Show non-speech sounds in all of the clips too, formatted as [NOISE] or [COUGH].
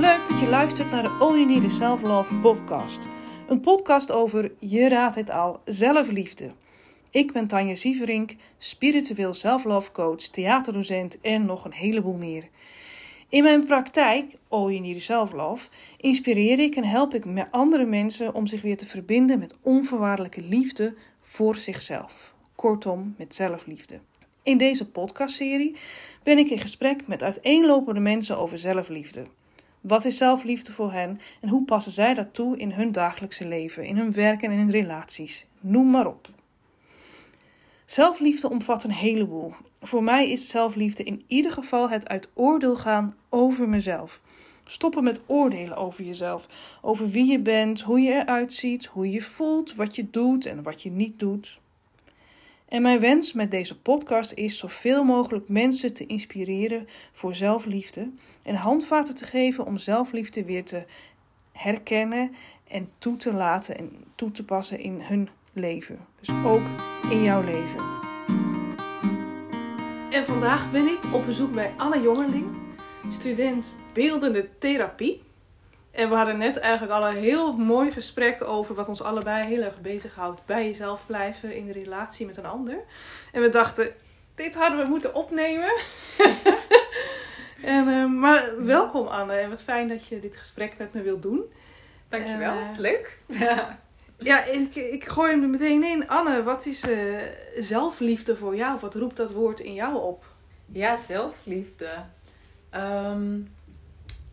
Leuk dat je luistert naar de All You Need is Self Love podcast. Een podcast over, je raadt het al, zelfliefde. Ik ben Tanja Sieverink, spiritueel self-love coach, theaterdocent en nog een heleboel meer. In mijn praktijk, All You Need is Self Love, inspireer ik en help ik andere mensen om zich weer te verbinden met onvoorwaardelijke liefde voor zichzelf. Kortom, met zelfliefde. In deze podcastserie ben ik in gesprek met uiteenlopende mensen over zelfliefde. Wat is zelfliefde voor hen en hoe passen zij dat toe in hun dagelijkse leven, in hun werk en in hun relaties? Noem maar op. Zelfliefde omvat een heleboel. Voor mij is zelfliefde in ieder geval het uit oordeel gaan over mezelf. Stoppen met oordelen over jezelf, over wie je bent, hoe je eruit ziet, hoe je voelt, wat je doet en wat je niet doet. En mijn wens met deze podcast is zoveel mogelijk mensen te inspireren voor zelfliefde en handvaten te geven om zelfliefde weer te herkennen en toe te laten en toe te passen in hun leven. Dus ook in jouw leven. En vandaag ben ik op bezoek bij Anne Jongerling, student beeldende therapie. En we hadden net eigenlijk al een heel mooi gesprek over wat ons allebei heel erg bezighoudt. Bij jezelf blijven in de relatie met een ander. En we dachten, dit hadden we moeten opnemen. [LAUGHS] en, uh, maar welkom Anne en wat fijn dat je dit gesprek met me wilt doen. Dankjewel, uh, leuk. [LAUGHS] ja, ik, ik gooi hem er meteen in. Anne, wat is uh, zelfliefde voor jou? Wat roept dat woord in jou op? Ja, zelfliefde. Um,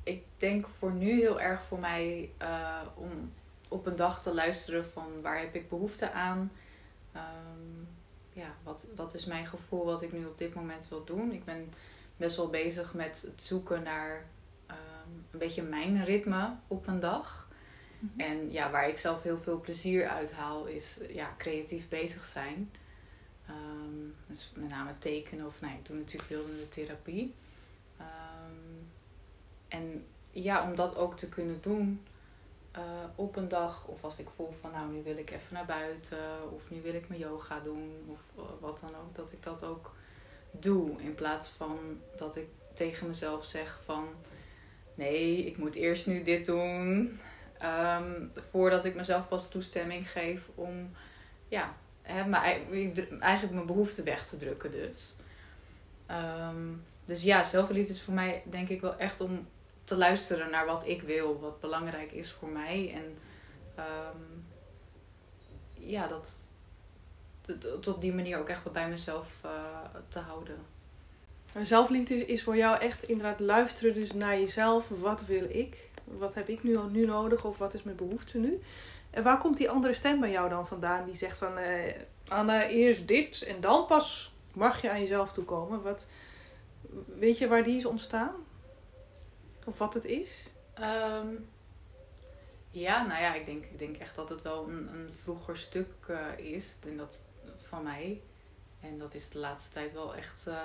ik denk voor nu heel erg voor mij uh, om op een dag te luisteren van waar heb ik behoefte aan. Um, ja, wat, wat is mijn gevoel wat ik nu op dit moment wil doen. Ik ben best wel bezig met het zoeken naar um, een beetje mijn ritme op een dag. Mm-hmm. En ja, waar ik zelf heel veel plezier uit haal is ja, creatief bezig zijn. Um, dus met name tekenen of nee, nou, ik doe natuurlijk beeldende therapie. En ja, om dat ook te kunnen doen uh, op een dag. Of als ik voel van nou, nu wil ik even naar buiten. Of nu wil ik mijn yoga doen. Of uh, wat dan ook. Dat ik dat ook doe. In plaats van dat ik tegen mezelf zeg van... Nee, ik moet eerst nu dit doen. Um, voordat ik mezelf pas toestemming geef om... Ja, hè, eigenlijk mijn behoeften weg te drukken dus. Um, dus ja, zelfliefde is voor mij denk ik wel echt om te luisteren naar wat ik wil, wat belangrijk is voor mij. En um, ja, dat, dat, op die manier ook echt bij mezelf uh, te houden. Zelfliefde is voor jou echt inderdaad luisteren dus naar jezelf. Wat wil ik? Wat heb ik nu, nu nodig? Of wat is mijn behoefte nu? En waar komt die andere stem bij jou dan vandaan? Die zegt van, uh, Anna, eerst dit en dan pas mag je aan jezelf toekomen. Wat, weet je waar die is ontstaan? Of wat het is? Um, ja, nou ja, ik denk, ik denk echt dat het wel een, een vroeger stuk uh, is. En dat van mij. En dat is de laatste tijd wel echt. Uh,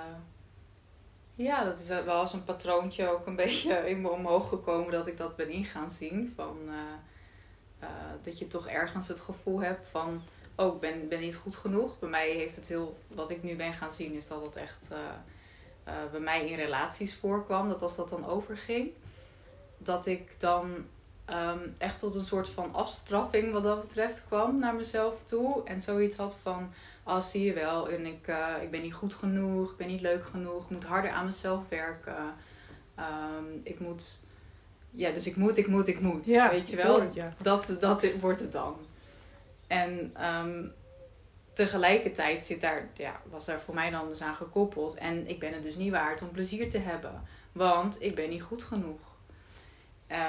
ja, dat is wel als een patroontje ook een [LAUGHS] beetje in me omhoog gekomen dat ik dat ben in gaan zien. Van, uh, dat je toch ergens het gevoel hebt van. Oh, ik ben, ben niet goed genoeg. Bij mij heeft het heel. Wat ik nu ben gaan zien, is dat het echt uh, bij mij in relaties voorkwam, dat als dat dan overging, dat ik dan um, echt tot een soort van afstraffing wat dat betreft kwam naar mezelf toe. En zoiets had van, oh zie je wel, en ik, uh, ik ben niet goed genoeg, ik ben niet leuk genoeg, ik moet harder aan mezelf werken. Um, ik moet, ja, dus ik moet, ik moet, ik moet. Ja, weet je wel? Het, ja. dat, dat wordt het dan. En um, tegelijkertijd zit daar, ja, was daar voor mij dan dus aan gekoppeld. En ik ben het dus niet waard om plezier te hebben. Want ik ben niet goed genoeg.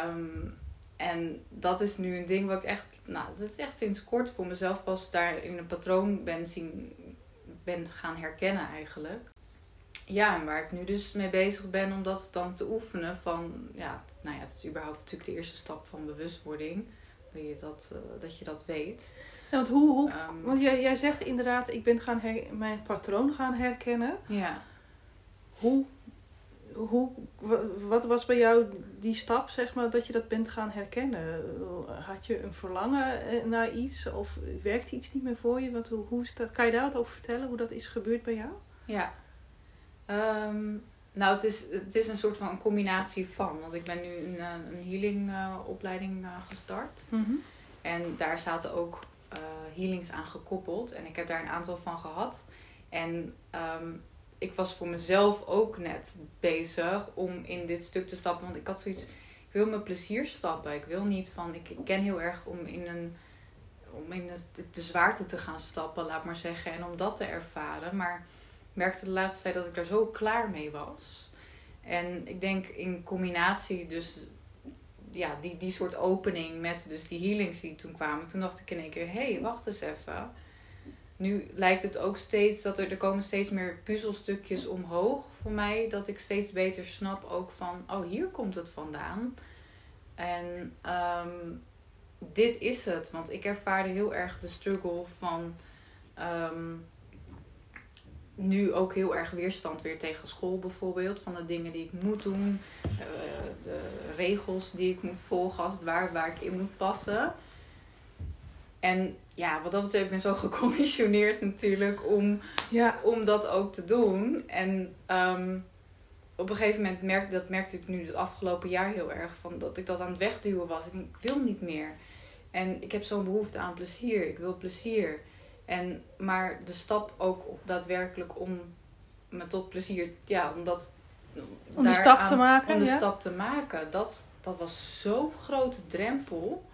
Um, en dat is nu een ding wat ik echt, nou, dat is echt sinds kort voor mezelf pas daar in een patroon ben, zien, ben gaan herkennen eigenlijk. Ja, en waar ik nu dus mee bezig ben om dat dan te oefenen van, ja, nou ja, het is überhaupt natuurlijk de eerste stap van bewustwording. Dat je dat, uh, dat, je dat weet. Ja, want hoe, hoe um, want jij, jij zegt inderdaad, ik ben gaan her, mijn patroon gaan herkennen. Ja. Hoe, hoe, wat was bij jou die stap, zeg maar, dat je dat bent gaan herkennen? Had je een verlangen eh, naar iets of werkt iets niet meer voor je? Wat, hoe, hoe is dat, kan je daar wat over vertellen, hoe dat is gebeurd bij jou? Ja. Um, Nou, het is, het is een soort van een combinatie van. Want ik ben nu een, eh, een healing opleiding eh, gestart. Mhm. En daar zaten ook eh, healings aan gekoppeld. En ik heb daar een aantal van gehad. En ehm, ik was voor mezelf ook net bezig om in dit stuk te stappen. Want ik had zoiets, ik wil mijn plezier stappen. Ik wil niet van, ik, ik ken heel erg om in een om in de, de zwaarte te gaan stappen, laat maar zeggen. En om dat te ervaren. Maar ik merkte de laatste tijd dat ik daar zo klaar mee was. En ik denk in combinatie dus ja, die, die soort opening met dus die healings die toen kwamen. Toen dacht ik in één keer, hé, hey, wacht eens even. Nu lijkt het ook steeds dat er, er komen steeds meer puzzelstukjes omhoog voor mij. Dat ik steeds beter snap ook van, oh, hier komt het vandaan. En ehm, dit is het. Want ik ervaarde heel erg de struggle van ehm, nu ook heel erg weerstand weer tegen school bijvoorbeeld. Van de dingen die ik moet doen. eh, de regels die ik moet volgen als het ware, waar ik in moet passen. En ja, wat dat betreft ben ik zo [LAUGHS] geconditioneerd natuurlijk om, Ja. om dat ook te doen. En ehm, op een gegeven moment merkte dat merkte ik nu het afgelopen jaar heel erg van dat ik dat aan het wegduwen was. Ik denk, ik wil niet meer. En ik heb zo'n behoefte aan plezier. Ik wil plezier. En, maar de stap ook daadwerkelijk om me tot plezier, ja, om dat. Om die stap te maken, Om de ja. stap te maken. Dat, dat was zo'n grote drempel.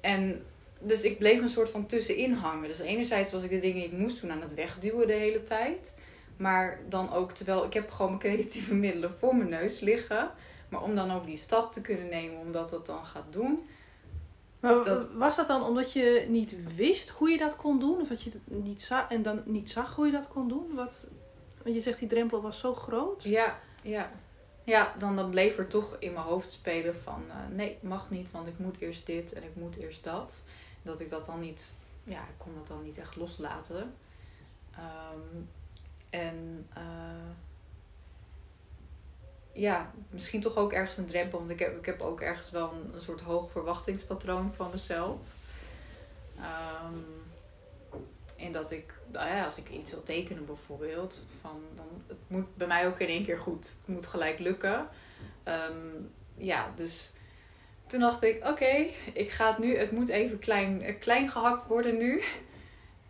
En dus ik bleef een soort van tussenin hangen. Dus enerzijds was ik de dingen die ik moest doen aan het wegduwen de hele tijd. Maar dan ook, terwijl ik heb gewoon mijn creatieve middelen voor mijn neus liggen. Maar om dan ook die stap te kunnen nemen, omdat dat dan gaat doen. Maar Dat- was dat dan omdat je niet wist hoe je dat kon doen? Of dat je het niet zag en dan niet zag hoe je dat kon doen? Wat, want je zegt die drempel was zo groot. Ja, ja. Ja, dan, dan bleef er toch in mijn hoofd spelen van... eh, nee, mag niet, want ik moet eerst dit en ik moet eerst dat. Dat ik dat dan niet... Ja, ik kon dat dan niet echt loslaten. Ehm, en... eh, ja, misschien toch ook ergens een drempel. Want ik heb, ik heb ook ergens wel een, soort hoog verwachtingspatroon van mezelf. Ehm, en dat ik, nou ja, als ik iets wil tekenen bijvoorbeeld, van, dan, het moet bij mij ook in één keer goed. Het moet gelijk lukken. Ehm, ja, dus toen dacht ik, oké, ik ga het nu, het moet even klein, eh, klein gehakt worden nu.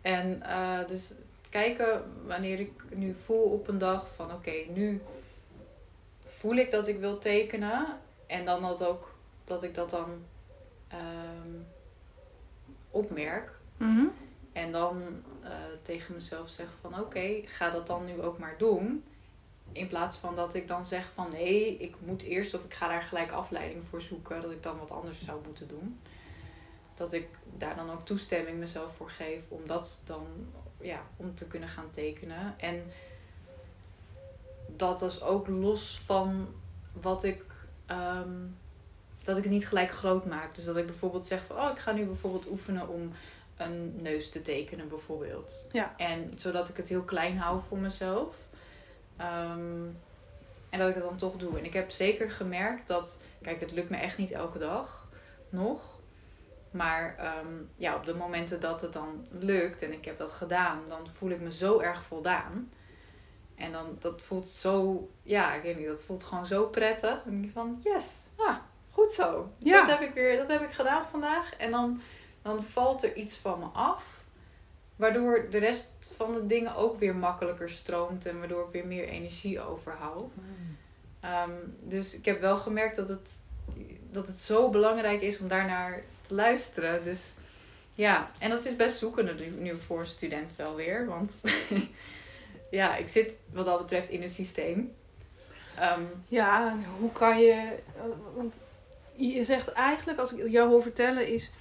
En eh, dus kijken wanneer ik nu voel op een dag van, oké, nu voel ik dat ik wil tekenen. En dan dat ook, dat ik dat dan ehm, opmerk. Mhm. En dan eh, tegen mezelf zeg van oké, ga dat dan nu ook maar doen. In plaats van dat ik dan zeg van nee, ik moet eerst of ik ga daar gelijk afleiding voor zoeken. Dat ik dan wat anders zou moeten doen. Dat ik daar dan ook toestemming mezelf voor geef om dat dan ja, om te kunnen gaan tekenen. En dat is ook los van wat ik. ehm, dat ik het niet gelijk groot maak. Dus dat ik bijvoorbeeld zeg van oh, ik ga nu bijvoorbeeld oefenen om een neus te tekenen bijvoorbeeld. Ja. En zodat ik het heel klein hou voor mezelf. Ehm, en dat ik het dan toch doe. En ik heb zeker gemerkt dat, kijk, het lukt me echt niet elke dag nog. Maar ehm, ja, op de momenten dat het dan lukt en ik heb dat gedaan, dan voel ik me zo erg voldaan. En dan, dat voelt zo, ja, ik weet niet, dat voelt gewoon zo prettig. Dan denk je van, yes, ah, goed zo. Ja. Dat heb ik weer, dat heb ik gedaan vandaag. En dan, dan valt er iets van me af. Waardoor de rest van de dingen ook weer makkelijker stroomt. En waardoor ik weer meer energie overhoud. Ehm, dus ik heb wel gemerkt dat het, dat het zo belangrijk is om daarnaar te luisteren. Dus ja, en dat is best zoekende nu voor een student wel weer. Want [LAUGHS] ja, ik zit wat dat betreft in een systeem. Ehm, Ja, hoe kan je... Want je zegt eigenlijk, als ik jou hoor vertellen, is...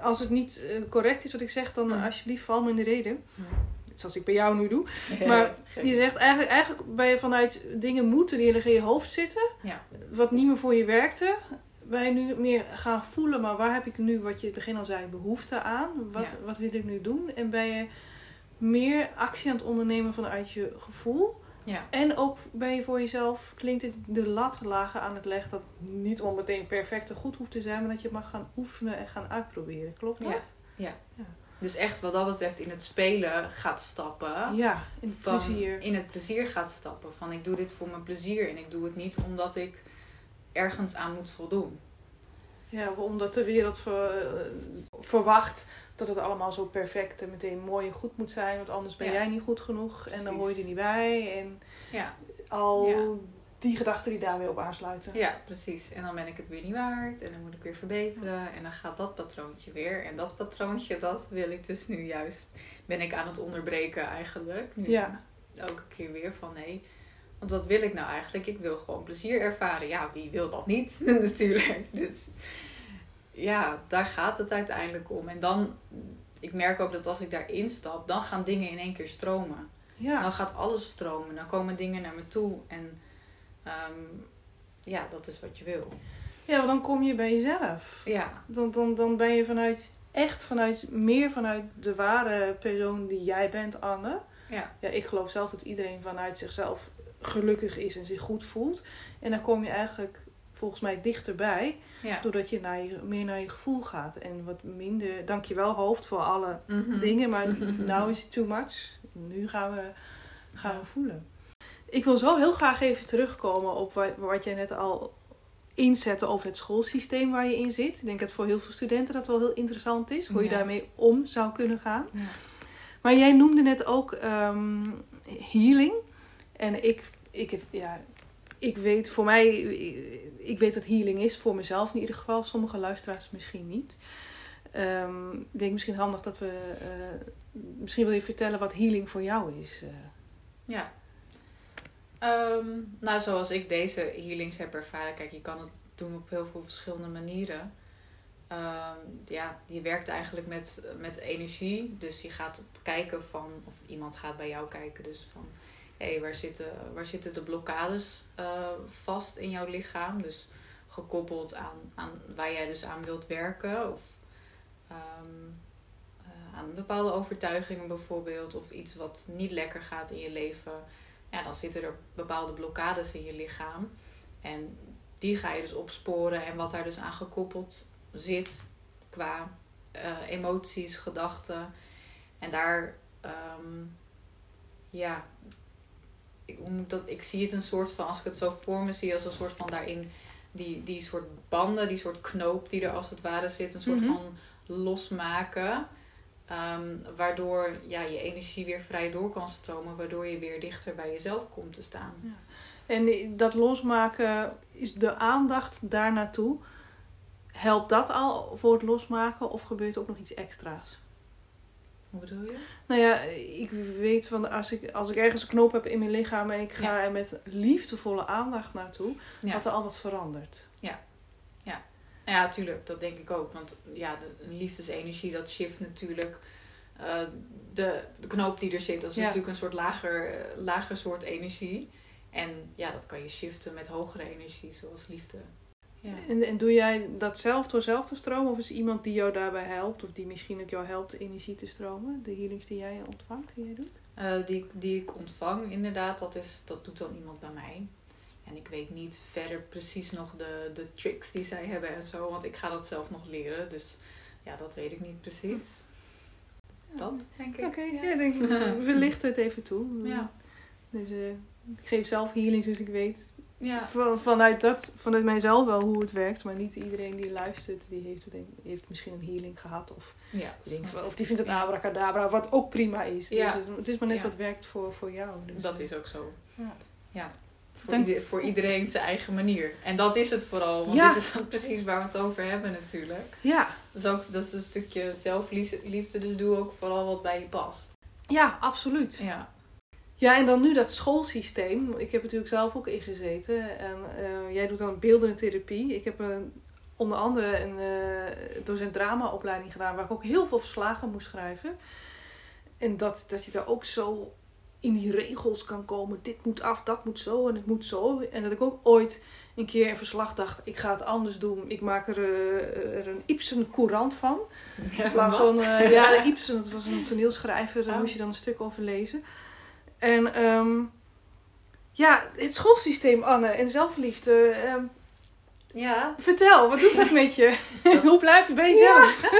Als het niet eh, correct is wat ik zeg, dan Mm. alsjeblieft val me in de reden. Mm. Zoals ik bij jou nu doe. [LAUGHS] Maar Je zegt eigenlijk, eigenlijk ben je vanuit dingen moeten die in je hoofd zitten. Ja. Wat niet meer voor je werkte. Ben je nu meer gaan voelen, maar waar heb ik nu, wat je in het begin al zei, behoefte aan? Wat, Ja. wat wil ik nu doen? En ben je meer actie aan het ondernemen vanuit je gevoel? Ja. En ook ben je voor jezelf, klinkt het, de lat lager aan het leggen dat het niet onmeteen perfect en goed hoeft te zijn, maar dat je mag gaan oefenen en gaan uitproberen. Klopt dat? Ja. Dus echt wat dat betreft in het spelen gaat stappen. Ja, in het van plezier. in het plezier gaat stappen. Van ik doe dit voor mijn plezier en ik doe het niet omdat ik ergens aan moet voldoen. Ja, omdat de wereld ver- eh, verwacht dat het allemaal zo perfect en meteen mooi en goed moet zijn. Want anders ben Ja. jij niet goed genoeg en dan hoor je er niet bij. En Ja, al Ja. die gedachten die daar weer op aansluiten. ja, precies. En dan ben ik het weer niet waard en dan moet ik weer verbeteren en dan gaat dat patroontje weer. En dat patroontje, dat wil ik dus nu juist, ben ik aan het onderbreken eigenlijk. Nu Ja. elke keer weer van nee. Want wat wil ik nou eigenlijk? Ik wil gewoon plezier ervaren. Ja, wie wil dat niet [LAUGHS] natuurlijk. Dus ja, daar gaat het uiteindelijk om. En dan, ik merk ook dat als ik daarin stap, dan gaan dingen in één keer stromen. Ja. Dan gaat alles stromen. Dan komen dingen naar me toe. En ehm, ja, dat is wat je wil. ja, want dan kom je bij jezelf. Ja, Dan, dan, dan ben je vanuit, echt vanuit, meer vanuit de ware persoon die jij bent, Anne. ja, Ja, ik geloof zelf dat iedereen vanuit zichzelf gelukkig is en zich goed voelt. En dan kom je eigenlijk volgens mij dichterbij, ja. doordat je, naar je meer naar je gevoel gaat. En wat minder, dankjewel hoofd voor alle Mhm. dingen, maar [LAUGHS] nou is het too much. Nu gaan we, gaan we voelen. Ik wil zo heel graag even terugkomen op wat, wat jij net al inzette over het schoolsysteem waar je in zit. Ik denk dat voor heel veel studenten dat wel heel interessant is, hoe je Ja. daarmee om zou kunnen gaan. Ja. Maar jij noemde net ook ehm, healing. En ik, ik, ja, ik weet voor mij, ik weet wat healing is, voor mezelf in ieder geval. Sommige luisteraars misschien niet. Ehm, ik denk misschien handig dat we, eh, misschien wil je vertellen wat healing voor jou is. eh. Ja. Ehm, nou, zoals ik deze healings heb ervaren. Kijk, je kan het doen op heel veel verschillende manieren. Ehm, ja, je werkt eigenlijk met, met energie. Dus je gaat kijken van, of iemand gaat bij jou kijken. Dus van, hé, waar, zitten, waar zitten de blokkades eh, vast in jouw lichaam? Dus gekoppeld aan, aan waar jij dus aan wilt werken. Of ehm, eh, aan bepaalde overtuigingen bijvoorbeeld. Of iets wat niet lekker gaat in je leven. Ja, dan zitten er bepaalde blokkades in je lichaam. En die ga je dus opsporen. En wat daar dus aan gekoppeld zit qua eh, emoties, gedachten. En daar, ehm, ja, hoe moet ik dat, ik zie het een soort van, als ik het zo voor me zie, als een soort van daarin, die, die soort banden, die soort knoop die er als het ware zit, een soort Mhm. van losmaken. Ehm, waardoor ja, je energie weer vrij door kan stromen, waardoor je weer dichter bij jezelf komt te staan. En dat losmaken, is de aandacht daar naartoe, helpt dat al voor het losmaken of gebeurt er ook nog iets extra's? Hoe bedoel je? Nou ja, ik weet van als ik, als ik ergens een knoop heb in mijn lichaam en ik ga er met liefdevolle aandacht naartoe, Ja. dat er al wat verandert. Nou ja, tuurlijk, dat denk ik ook. Want ja, de liefdesenergie, dat shift natuurlijk. eh, de, de knoop die er zit, dat is Ja. natuurlijk een soort lager, lager soort energie. En ja, dat kan je shiften met hogere energie, zoals liefde. Ja. En, en doe jij dat zelf door zelf te stromen of is iemand die jou daarbij helpt of die misschien ook jou helpt energie te stromen? De healings die jij ontvangt, die jij doet? Eh, die, die ik ontvang, inderdaad, dat, is, dat doet dan iemand bij mij. En ik weet niet verder precies nog de, de tricks die zij hebben en zo, want ik ga dat zelf nog leren. Dus ja, dat weet ik niet precies. Dat, denk ik. Oké, ja. ja. denk ik. [LAUGHS] We lichten het even toe. Ja. Dus eh, ik geef zelf healings, dus ik weet Ja. van, vanuit, dat, vanuit mijzelf wel hoe het werkt. Maar niet iedereen die luistert, die heeft, denk, heeft misschien een healing gehad. Of, Ja, denkt of die vindt het abracadabra, wat ook prima is. Dus Ja. het, het is maar net wat werkt voor, voor jou. Dus, Dat is ook zo. Ja. Ja. Voor, ieder- voor iedereen zijn eigen manier. En dat is het vooral. Want dit is [LAUGHS] precies waar we het over hebben natuurlijk. Ja, Dat is ook dat is een stukje zelfliefde. Dus doe ook vooral wat bij je past. ja, absoluut. Ja. Ja, en dan nu dat schoolsysteem. Ik heb natuurlijk zelf ook in gezeten. En eh, jij doet dan beeldende therapie. Ik heb een, onder andere een eh docent dramaopleiding gedaan... waar ik ook heel veel verslagen moest schrijven. En dat, dat je daar ook zo in die regels kan komen. Dit moet af, dat moet zo en het moet zo. En dat ik ook ooit een keer een verslag dacht... ik ga het anders doen. Ik maak er, eh, er een Ibsen courant van. ja [LAUGHS] In van, eh, ja, de [LAUGHS] Ibsen, dat was een toneelschrijver, daar Oh. moest je dan een stuk over lezen. En ehm, ja, het schoolsysteem, Anne, en zelfliefde. ehm, Ja. vertel, wat doet dat met je? [LAUGHS] Hoe blijf je bij jezelf? [LAUGHS]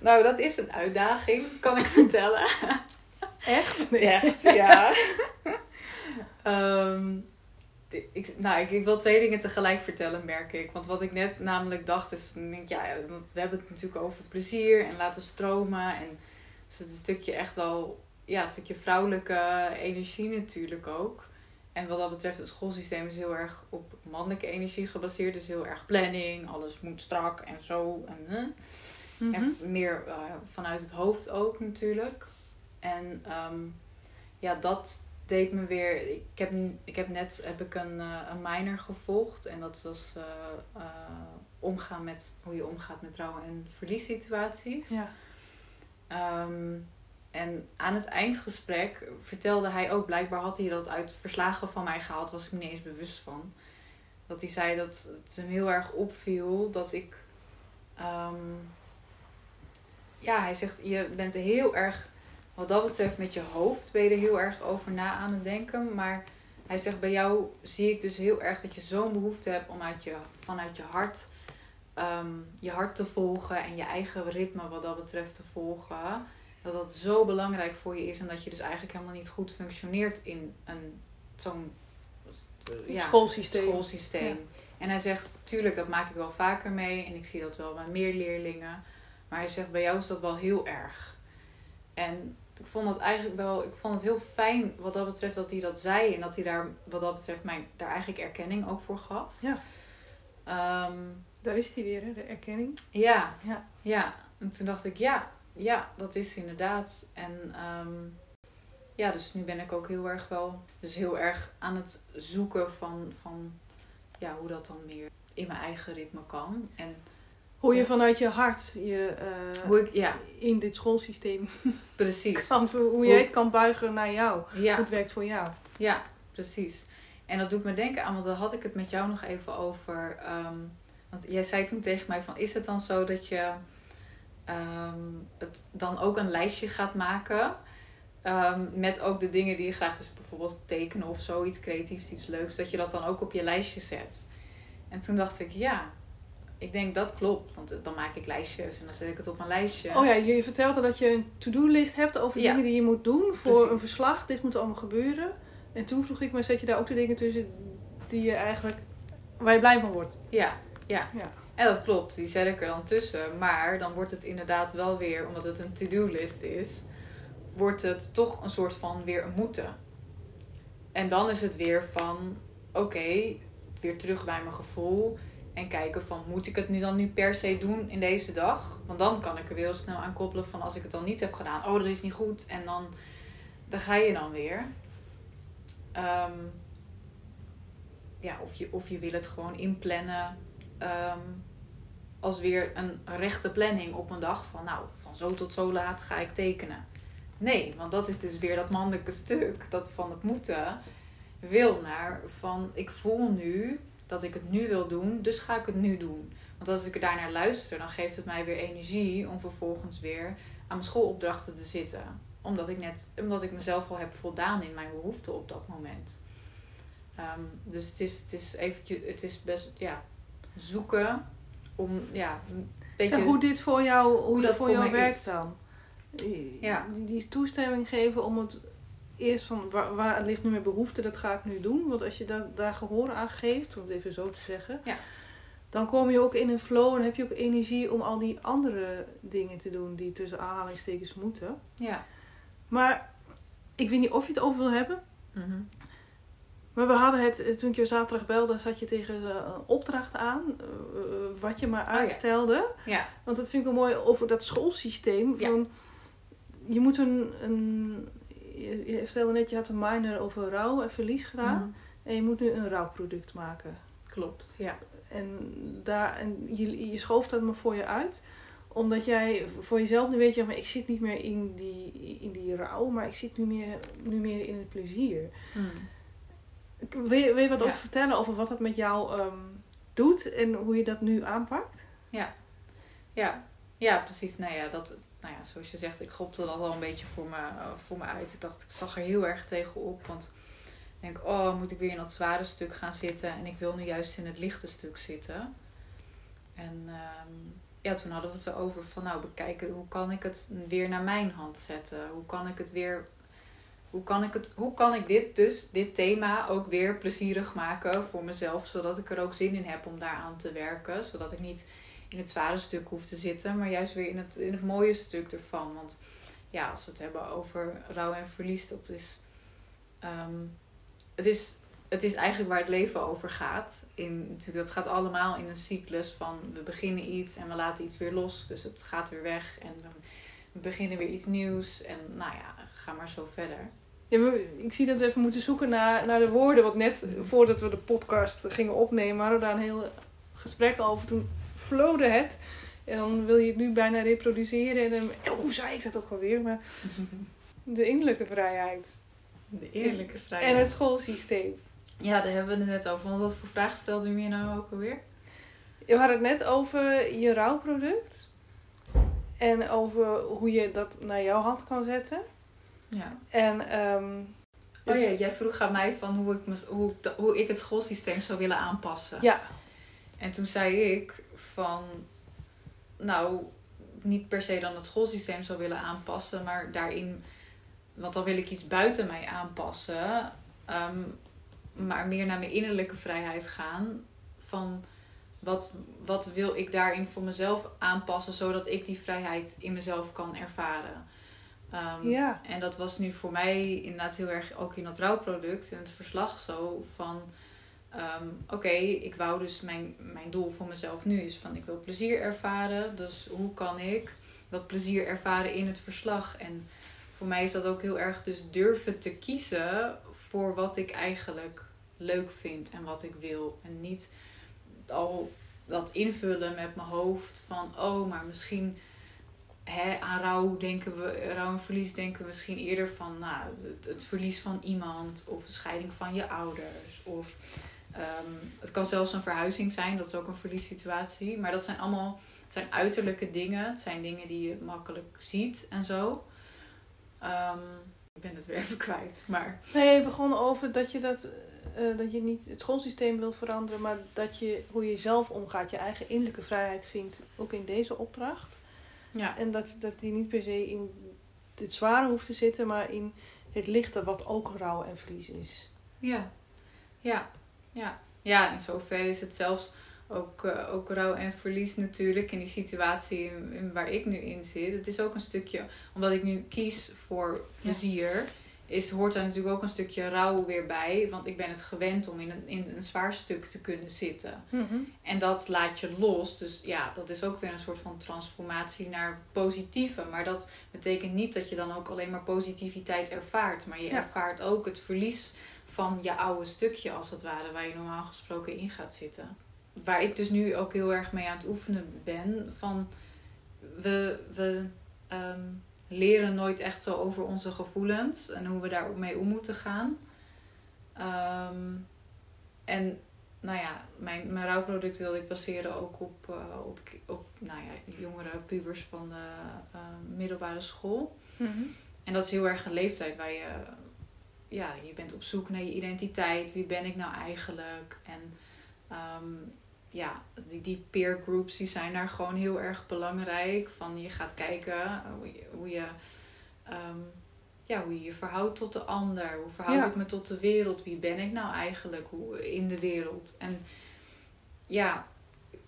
Nou, dat is een uitdaging, kan ik vertellen. Echt? [LAUGHS] Echt, ja. Ehm, ik, nou, ik, ik, wil twee dingen tegelijk vertellen, merk ik. Want wat ik net namelijk dacht is, denk, ja, we hebben het natuurlijk over plezier en laten stromen. En dus het is een stukje echt wel, ja, een stukje vrouwelijke energie natuurlijk ook. En wat dat betreft, het schoolsysteem is heel erg op mannelijke energie gebaseerd. Dus heel erg planning, alles moet strak en zo. En, en mhm. meer uh, vanuit het hoofd ook natuurlijk. En um, ja, dat deed me weer. Ik heb, ik heb net heb ik een, uh, een minor gevolgd. En dat was uh, omgaan met hoe je omgaat met trouwen en verliessituaties. Ja. Um, en aan het eindgesprek vertelde hij ook, blijkbaar had hij dat uit verslagen van mij gehaald, was ik me niet eens bewust van. Dat hij zei dat het hem heel erg opviel dat ik. Um, ja, hij zegt, je bent heel erg wat dat betreft met je hoofd ben je er heel erg over na aan het denken. Maar hij zegt bij jou zie ik dus heel erg dat je zo'n behoefte hebt om uit je, vanuit je hart ehm, je hart te volgen en je eigen ritme wat dat betreft te volgen. Dat dat zo belangrijk voor je is en dat je dus eigenlijk helemaal niet goed functioneert in een zo'n ja, schoolsysteem. schoolsysteem. En hij zegt, tuurlijk, dat maak ik wel vaker mee en ik zie dat wel bij meer leerlingen. Maar hij zegt, bij jou is dat wel heel erg. En ik vond dat eigenlijk wel, ik vond het heel fijn wat dat betreft dat hij dat zei. En dat hij daar, wat dat betreft, mij daar eigenlijk erkenning ook voor gaf. Ja. Um, daar is hij weer, hè, de erkenning. Ja, ja. ja. En toen dacht ik, ja, ja, dat is inderdaad. En um, ja, dus nu ben ik ook heel erg wel, dus heel erg aan het zoeken van, van ja, hoe dat dan meer in mijn eigen ritme kan. En hoe je vanuit je hart je, uh, hoe ik, ja. in dit schoolsysteem [LAUGHS] precies. Kan, hoe je het kan buigen naar jou. Ja. Hoe het werkt voor jou. Ja, precies. En dat doet me denken aan, want daar had ik het met jou nog even over. Um, want jij zei toen tegen mij van, is het dan zo dat je um, het dan ook een lijstje gaat maken... Um, met ook de dingen die je graag, dus bijvoorbeeld tekenen of zoiets creatiefs, iets leuks, dat je dat dan ook op je lijstje zet. En toen dacht ik, ja, ik denk dat klopt, want dan maak ik lijstjes en dan zet ik het op mijn lijstje. Oh ja, je vertelde dat je een to-do-list hebt over dingen die je moet doen voor een verslag. Dit moet allemaal gebeuren. En toen vroeg ik me, zet je daar ook de dingen tussen die je eigenlijk, waar je blij van wordt? Ja, ja. ja. En dat klopt, die zet ik er dan tussen. Maar dan wordt het inderdaad wel weer, omdat het een to-do-list is, wordt het toch een soort van weer een moeten. En dan is het weer van, oké, weer terug bij mijn gevoel en kijken van, moet ik het nu dan nu per se doen in deze dag? Want dan kan ik er heel snel aan koppelen van, als ik het dan niet heb gedaan, oh, dat is niet goed. En dan, dan ga je dan weer. Ehm, ja, of je, of je wil het gewoon inplannen um, als weer een rechte planning op een dag van, nou, van zo tot zo laat ga ik tekenen. Nee, want dat is dus weer dat mannelijke stuk, dat van het moeten, wil naar van, ik voel nu dat ik het nu wil doen, dus ga ik het nu doen. Want als ik er daarnaar luister, dan geeft het mij weer energie om vervolgens weer aan mijn schoolopdrachten te zitten. Omdat ik, net, omdat ik mezelf al heb voldaan in mijn behoeften op dat moment. Ehm, dus het is, het is eventjes, het is best, ja, zoeken om, ja, een beetje... hoe dit voor jou, hoe, dat voor, jou werkt dan. Ja. Die, die toestemming geven om het eerst van waar, waar ligt nu mijn behoefte, dat ga ik nu doen. Want als je dat, daar gehoor aan geeft, om het even zo te zeggen, ja. dan kom je ook in een flow en heb je ook energie om al die andere dingen te doen die tussen aanhalingstekens moeten. Ja. Maar ik weet niet of je het over wil hebben. Mhm. Maar we hadden het, toen ik je zaterdag belde, zat je tegen een opdracht aan, eh, eh, wat je maar oh uitstelde. ja. Want dat vind ik wel mooi over dat schoolsysteem. Van, Je moet een, een je stelde net, je had een minor over rouw en verlies gedaan. Mhm. En je moet nu een rouwproduct maken. Klopt, ja. En, daar, en je, je schoof dat maar voor je uit. Omdat jij voor jezelf nu weet, je, maar ik zit niet meer in die, in die rouw, maar ik zit nu meer, nu meer in het plezier. Mm. Wil, je, wil je wat over vertellen over wat dat met jou um, doet en hoe je dat nu aanpakt? Ja, ja. ja precies. Nou ja, dat, nou ja, zoals je zegt, ik gropte dat al een beetje voor me, eh, voor me uit. Ik dacht, ik zag er heel erg tegenop. Want ik denk, oh, moet ik weer in dat zware stuk gaan zitten. En ik wil nu juist in het lichte stuk zitten. En ehm, ja, toen hadden we het erover van nou bekijken hoe kan ik het weer naar mijn hand zetten? Hoe kan ik het weer. Hoe kan ik, het, hoe kan ik dit dus, dit thema, ook weer plezierig maken voor mezelf, zodat ik er ook zin in heb om daaraan te werken. Zodat ik niet in het zware stuk hoef te zitten, maar juist weer in het, in het mooie stuk ervan. Want ja, als we het hebben over rouw en verlies, dat is. ehm, het is het is eigenlijk waar het leven over gaat. In, natuurlijk, dat gaat allemaal in een cyclus van we beginnen iets en we laten iets weer los. Dus het gaat weer weg en we beginnen weer iets nieuws. En nou ja, ga maar zo verder. Ja, we- ik zie dat we even moeten zoeken naar, naar de woorden. Want net voordat we de podcast gingen opnemen, hadden we daar een heel gesprek over. Toen flowde het. En dan wil je het nu bijna reproduceren. En dan, hoe zei ik dat ook alweer? Maar de innerlijke vrijheid. De eerlijke vrijheid. En het schoolsysteem. Ja, daar hebben we het net over. Want wat voor vraag stelde u me nou ook alweer? We hadden het net over je rouwproduct. En over hoe je dat naar jouw hand kan zetten. Ja. En ehm, Oh dus- ja, jij vroeg aan mij van hoe ik, hoe, ik hoe ik het schoolsysteem zou willen aanpassen. ja, En toen zei ik van, nou, niet per se dan het schoolsysteem zou willen aanpassen, maar daarin, want dan wil ik iets buiten mij aanpassen, ehm, maar meer naar mijn innerlijke vrijheid gaan. Van wat, wat wil ik daarin voor mezelf aanpassen, zodat ik die vrijheid in mezelf kan ervaren. Ehm, ja. en dat was nu voor mij inderdaad heel erg ook in dat rouwproduct, in het verslag zo van... ehm, Oké, ik wou dus mijn, mijn doel voor mezelf nu is van ik wil plezier ervaren. Dus hoe kan ik dat plezier ervaren in het verslag? En voor mij is dat ook heel erg dus durven te kiezen voor wat ik eigenlijk leuk vind en wat ik wil. En niet al dat invullen met mijn hoofd van oh, maar misschien hè, aan rouw denken we, rouw en verlies denken we misschien eerder van nou, het, verlies van iemand of de scheiding van je ouders. Of ehm, het kan zelfs een verhuizing zijn, dat is ook een verliessituatie. Maar dat zijn allemaal zijn uiterlijke dingen. Het zijn dingen die je makkelijk ziet en zo. Ehm, ik ben het weer even kwijt. Maar Nee, je begon over dat je dat, eh, dat je niet het schoolsysteem wil veranderen, maar dat je hoe je zelf omgaat, je eigen innerlijke vrijheid vindt, ook in deze opdracht. Ja, En dat, dat die niet per se in het zware hoeft te zitten, maar in het lichte, wat ook rouw en verlies is. Ja, ja, ja. Ja, in zoverre is het zelfs ook, eh, ook rouw en verlies natuurlijk in die situatie in, in waar ik nu in zit. Het is ook een stukje, omdat ik nu kies voor plezier, is, hoort daar natuurlijk ook een stukje rouw weer bij. Want ik ben het gewend om in een, in een zwaar stuk te kunnen zitten. En dat laat je los. Dus ja, dat is ook weer een soort van transformatie naar positieve. Maar dat betekent niet dat je dan ook alleen maar positiviteit ervaart. Maar je Ja. ervaart ook het verlies van je oude stukje, als het ware, waar je normaal gesproken in gaat zitten. Waar ik dus nu ook heel erg mee aan het oefenen ben. Van we, we ehm, leren nooit echt zo over onze gevoelens en hoe we daarmee om moeten gaan. Ehm, en nou ja, mijn, mijn rouwproduct wilde ik baseren ook op, eh, op, op nou ja, jongere pubers van de eh, middelbare school. En dat is heel erg een leeftijd waar je, ja, je bent op zoek naar je identiteit. Wie ben ik nou eigenlijk? En ehm, ja, die, die peer groups die zijn daar gewoon heel erg belangrijk. Van je gaat kijken eh, hoe je, hoe je, ehm, ja, hoe je je verhoudt tot de ander. Hoe verhoud Ja. ik me tot de wereld? Wie ben ik nou eigenlijk hoe, in de wereld? En ja,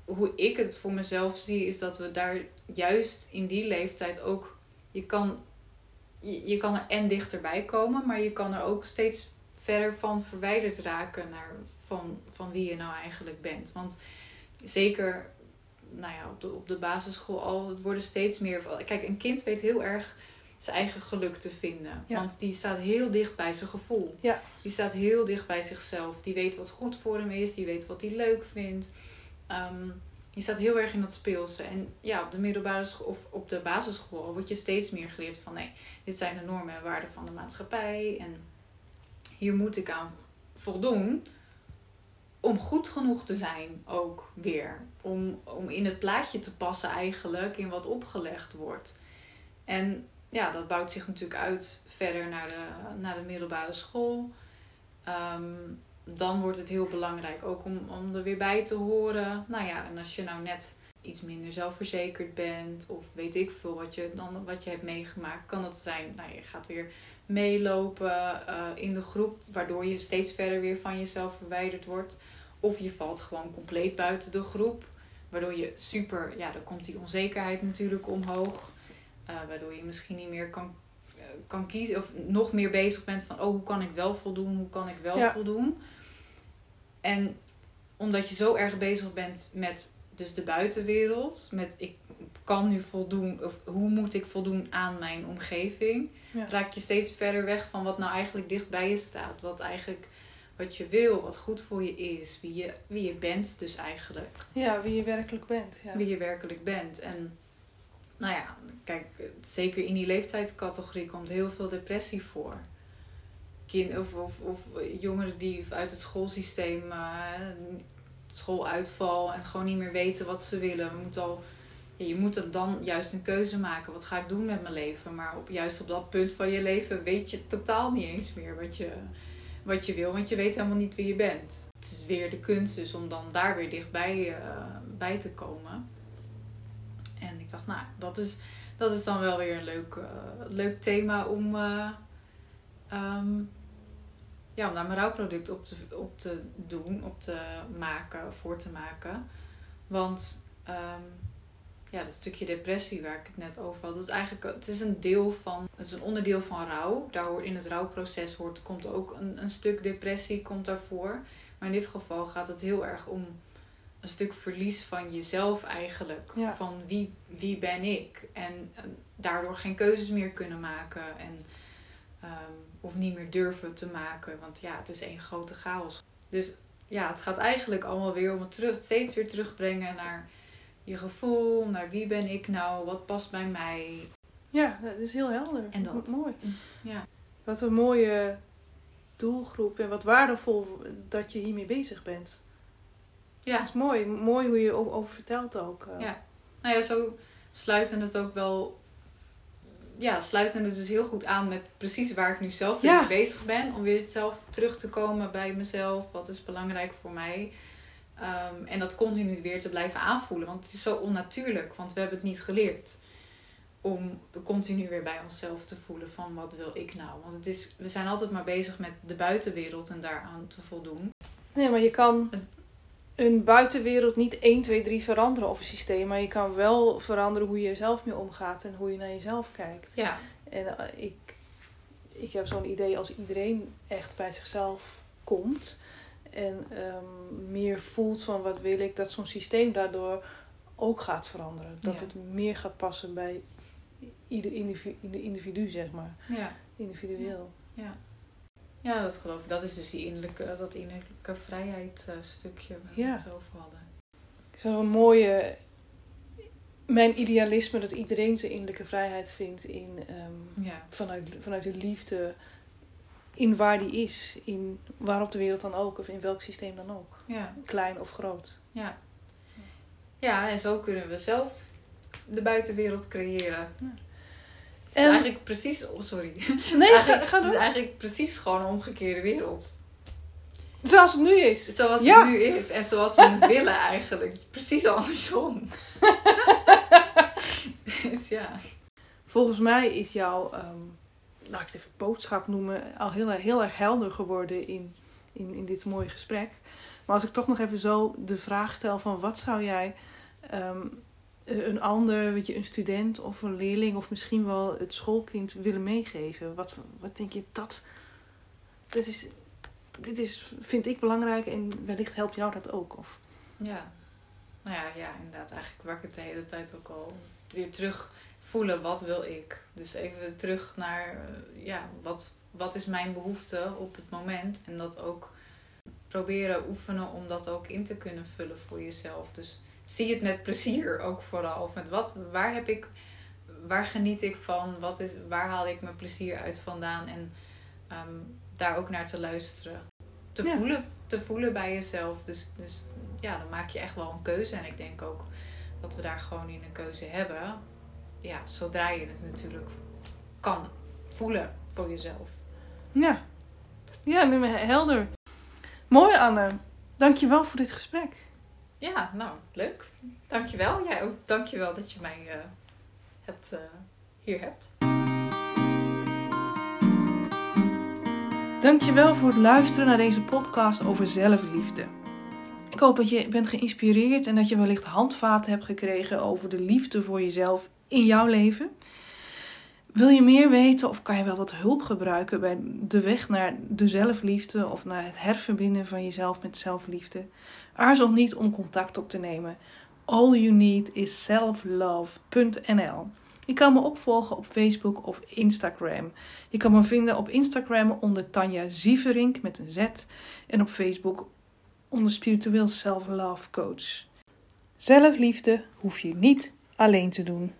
hoe ik het voor mezelf zie, is dat we daar juist in die leeftijd ook. Je kan, je, je kan er en dichterbij komen, maar je kan er ook steeds verder van verwijderd raken naar van, van wie je nou eigenlijk bent. Want zeker nou ja, op, de, op de basisschool al, het worden steeds meer. Kijk, een kind weet heel erg zijn eigen geluk te vinden. Ja. Want die staat heel dicht bij zijn gevoel. Ja. Die staat heel dicht bij zichzelf. Die weet wat goed voor hem is. Die weet wat hij leuk vindt. Ehm, die staat heel erg in dat speelse. En ja, op de middelbare school of op de basisschool word je steeds meer geleerd van nee, dit zijn de normen en waarden van de maatschappij. En hier moet ik aan voldoen om goed genoeg te zijn ook weer. Om, om in het plaatje te passen eigenlijk in wat opgelegd wordt. En ja, dat bouwt zich natuurlijk uit verder naar de, naar de middelbare school. Ehm, dan wordt het heel belangrijk ook om, om er weer bij te horen. Nou ja, en als je nou net iets minder zelfverzekerd bent. Of weet ik veel wat je, dan, wat je hebt meegemaakt. Kan het zijn, nou, je gaat weer meelopen eh, in de groep. Waardoor je steeds verder weer van jezelf verwijderd wordt. Of je valt gewoon compleet buiten de groep. Waardoor je super, ja, dan komt die onzekerheid natuurlijk omhoog. Uh, waardoor je misschien niet meer kan, uh, kan kiezen of nog meer bezig bent van, oh, hoe kan ik wel voldoen? Hoe kan ik wel Ja. voldoen? En omdat je zo erg bezig bent met dus de buitenwereld, met ik kan nu voldoen, of hoe moet ik voldoen aan mijn omgeving, Ja. raak je steeds verder weg van wat nou eigenlijk dicht bij je staat. Wat eigenlijk wat je wil, wat goed voor je is, wie je, wie je bent dus eigenlijk Ja, wie je werkelijk bent. Ja. wie je werkelijk bent. En nou ja, kijk, zeker in die leeftijdscategorie komt heel veel depressie voor. Kind, of, of, of jongeren die uit het schoolsysteem, eh, schooluitval en gewoon niet meer weten wat ze willen. We moeten al, ja, je moet dan juist een keuze maken. Wat ga ik doen met mijn leven? Maar op, juist op dat punt van je leven weet je totaal niet eens meer wat je, wat je wil. Want je weet helemaal niet wie je bent. Het is weer de kunst dus om dan daar weer dichtbij eh, bij te komen. En ik dacht, nou, dat is, dat is dan wel weer een leuk, eh, leuk thema om, eh, ehm, ja, om daar mijn rouwproduct op te, op te doen, op te maken, voor te maken. Want ehm, ja, dat stukje depressie waar ik het net over had, dat is eigenlijk het is een deel van, het is een onderdeel van rouw. Daar hoort in het rouwproces hoort, komt ook een, een stuk depressie komt daarvoor. Maar in dit geval gaat het heel erg om een stuk verlies van jezelf eigenlijk. Ja. Van wie, wie ben ik? En daardoor geen keuzes meer kunnen maken. En, ehm, of niet meer durven te maken. Want ja, het is één grote chaos. Dus ja, het gaat eigenlijk allemaal weer om het terug, steeds weer terugbrengen naar je gevoel. Naar wie ben ik nou? Wat past bij mij? ja, dat is heel helder. En dat. Mooi. Ja, Wat een mooie doelgroep en wat waardevol dat je hiermee bezig bent. Dat ja. is mooi. Mooi hoe je er over vertelt ook. eh. Ja. Nou ja, zo sluiten het ook wel. Ja, sluiten het dus heel goed aan met precies waar ik nu zelf Ja. mee bezig ben. Om weer zelf terug te komen bij mezelf. Wat is belangrijk voor mij? Ehm, en dat continu weer te blijven aanvoelen. Want het is zo onnatuurlijk. Want we hebben het niet geleerd. Om continu weer bij onszelf te voelen van wat wil ik nou? Want het is, we zijn altijd maar bezig met de buitenwereld en daaraan te voldoen. Nee, maar je kan een buitenwereld niet 1, 2, 3 veranderen of een systeem. Maar je kan wel veranderen hoe je zelf mee omgaat en hoe je naar jezelf kijkt. Ja, En eh, ik, ik heb zo'n idee als iedereen echt bij zichzelf komt. En ehm, meer voelt van wat wil ik, dat zo'n systeem daardoor ook gaat veranderen. Dat Ja. het meer gaat passen bij ieder individu, zeg maar. ja. Individueel. Ja. ja, dat geloof ik. Dat is dus die innerlijke, dat innerlijke vrijheid eh, stukje waar we het over hadden. Zo'n mooie... Mijn idealisme dat iedereen zijn innerlijke vrijheid vindt in, ehm, vanuit, vanuit de liefde in waar die is. In waar op de wereld dan ook. Of in welk systeem dan ook. ja, Klein of groot. ja. Ja, en zo kunnen we zelf de buitenwereld creëren. Ja. Het is En- eigenlijk precies... Oh, sorry. [LAUGHS] Nee, eigenlijk, ga, ga Het is eigenlijk precies gewoon een omgekeerde wereld. Zoals het nu is. Zoals Ja. het nu is en zoals we het [LAUGHS] willen eigenlijk. Het is precies andersom. [LAUGHS] dus ja. Volgens mij is jouw, ehm laat ik het even boodschap noemen, al heel, heel erg helder geworden in, in, in dit mooie gesprek. Maar als ik toch nog even zo de vraag stel van wat zou jij ehm, een ander, weet je, een student of een leerling of misschien wel het schoolkind willen meegeven? Wat, wat denk je dat? Dat is, dit is, vind ik belangrijk en wellicht helpt jou dat ook. Of, Ja. Nou ja, ja, inderdaad. Eigenlijk waar ik het de hele tijd ook al weer terug voelen. Wat wil ik? Dus even terug naar, eh, ja, wat, wat is mijn behoefte op het moment? En dat ook proberen oefenen om dat ook in te kunnen vullen voor jezelf. Dus zie het met plezier ook vooral. Of met wat, waar heb ik, waar geniet ik van? Wat is, waar haal ik mijn plezier uit vandaan? En ehm, daar ook naar te luisteren. Te Ja. voelen. Te voelen bij jezelf. Dus, dus ja, dan maak je echt wel een keuze. En ik denk ook dat we daar gewoon in een keuze hebben. Ja, zodra je het natuurlijk kan voelen voor jezelf. ja, ja, nu helder. Mooi Anne. Dankjewel voor dit gesprek. Ja, nou, leuk. Dankjewel. Jij ook dankjewel dat je mij uh, hebt, uh, hier hebt. Dankjewel voor het luisteren naar deze podcast over zelfliefde. Ik hoop dat je bent geïnspireerd en dat je wellicht handvaten hebt gekregen over de liefde voor jezelf in jouw leven. Wil je meer weten of kan je wel wat hulp gebruiken bij de weg naar de zelfliefde of naar het herverbinden van jezelf met zelfliefde? Aarzel niet om contact op te nemen. All you need is selflove.nl. Je kan me opvolgen op Facebook of Instagram. Je kan me vinden op Instagram onder Tanja Zieverink met een Z en op Facebook onder Spiritueel Self Love Coach. Zelfliefde hoef je niet alleen te doen.